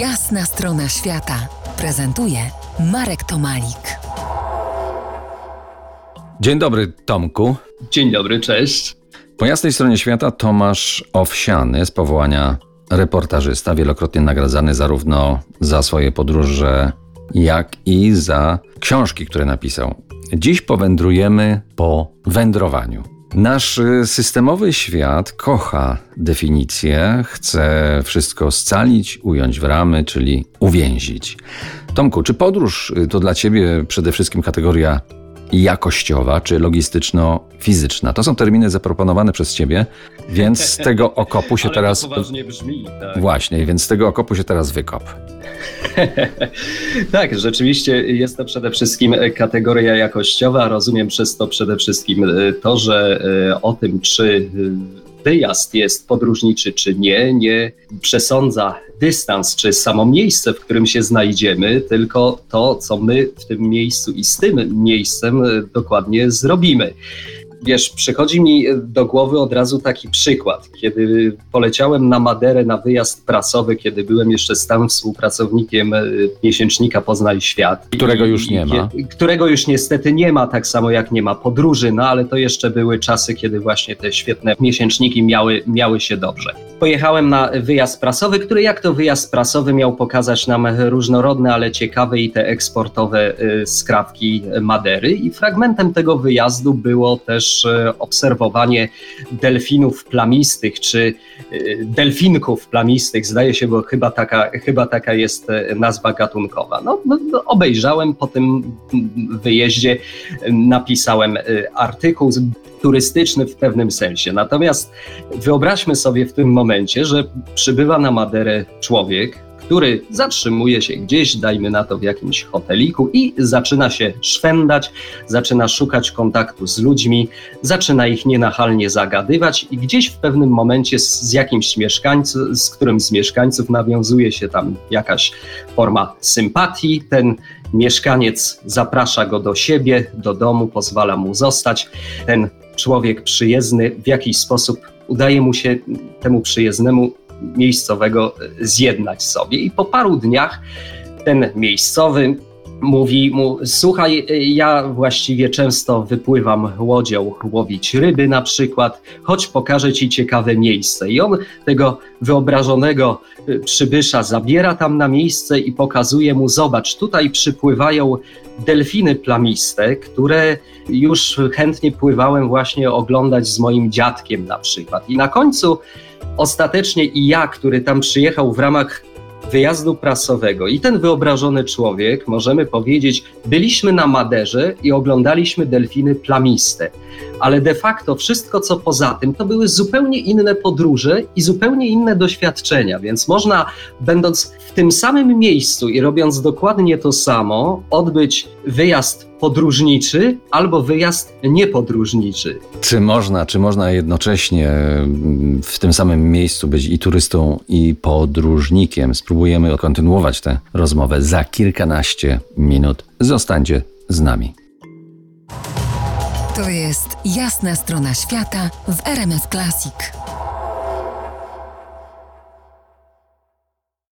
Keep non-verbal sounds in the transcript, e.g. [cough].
Jasna strona świata prezentuje Marek Tomalik. Dzień dobry, Tomku. Dzień dobry, cześć. Po jasnej stronie świata Tomasz Owsiany z powołania reportażysta, wielokrotnie nagradzany zarówno za swoje podróże, jak i za książki, które napisał. Dziś powędrujemy po wędrowaniu. Nasz systemowy świat kocha definicję, chce wszystko scalić, ująć w ramy, czyli uwięzić. Tomku, czy podróż to dla ciebie przede wszystkim kategoria jakościowa czy logistyczno-fizyczna? To są terminy zaproponowane przez ciebie, więc z [laughs] tego okopu się teraz. To poważnie brzmi. Tak. Właśnie, więc z tego okopu się teraz wykop. [laughs] tak, rzeczywiście jest to przede wszystkim kategoria jakościowa. Rozumiem przez to przede wszystkim e, to, że e, o tym, czy e, wyjazd jest podróżniczy, czy nie, nie przesądza dystans, czy samo miejsce, w którym się znajdziemy, tylko to, co my w tym miejscu i z tym miejscem dokładnie zrobimy. Wiesz, przychodzi mi do głowy od razu taki przykład. Kiedy poleciałem na Maderę na wyjazd prasowy, kiedy byłem jeszcze stałym współpracownikiem e, miesięcznika Poznaj Świat. Którego już nie ma. Którego już niestety nie ma, tak samo jak nie ma podróży, no ale to jeszcze były czasy, kiedy właśnie te świetne miesięczniki miały, miały się dobrze. Pojechałem na wyjazd prasowy, który jak to wyjazd prasowy miał pokazać nam różnorodne, ale ciekawe i te eksportowe e, skrawki Madery i fragmentem tego wyjazdu było też E, obserwowanie delfinów plamistych, czy e, delfinków plamistych, zdaje się, bo chyba taka, chyba taka jest nazwa gatunkowa. No, no, no obejrzałem po tym wyjeździe, napisałem artykuł turystyczny w pewnym sensie. Natomiast wyobraźmy sobie w tym momencie, że przybywa na Maderę człowiek, który zatrzymuje się gdzieś, dajmy na to w jakimś hoteliku i zaczyna się szwendać, zaczyna szukać kontaktu z ludźmi, zaczyna ich nienachalnie zagadywać i gdzieś w pewnym momencie z, z jakimś mieszkańcem, z którymś z mieszkańców nawiązuje się tam jakaś forma sympatii, ten mieszkaniec zaprasza go do siebie, do domu, pozwala mu zostać. Ten człowiek przyjezdny w jakiś sposób udaje mu się temu przyjezdnemu miejscowego zjednać sobie. I po paru dniach ten miejscowy mówi mu: Słuchaj, ja właściwie często wypływam łodzią łowić ryby na przykład, choć pokażę ci ciekawe miejsce. I on tego wyobrażonego przybysza zabiera tam na miejsce i pokazuje mu: Zobacz, tutaj przypływają delfiny plamiste, które już chętnie pływałem właśnie oglądać z moim dziadkiem na przykład. I na końcu ostatecznie i ja, który tam przyjechał w ramach wyjazdu prasowego. I ten wyobrażony człowiek, możemy powiedzieć, byliśmy na Maderze i oglądaliśmy delfiny plamiste, ale de facto wszystko co poza tym to były zupełnie inne podróże i zupełnie inne doświadczenia, więc można będąc w tym samym miejscu i robiąc dokładnie to samo, odbyć wyjazd podróżniczy albo wyjazd niepodróżniczy. Czy można, czy można jednocześnie mm, w tym samym miejscu być i turystą, i podróżnikiem? Spróbujemy kontynuować tę rozmowę za kilkanaście minut. Zostańcie z nami. To jest jasna strona świata w RMS Classic.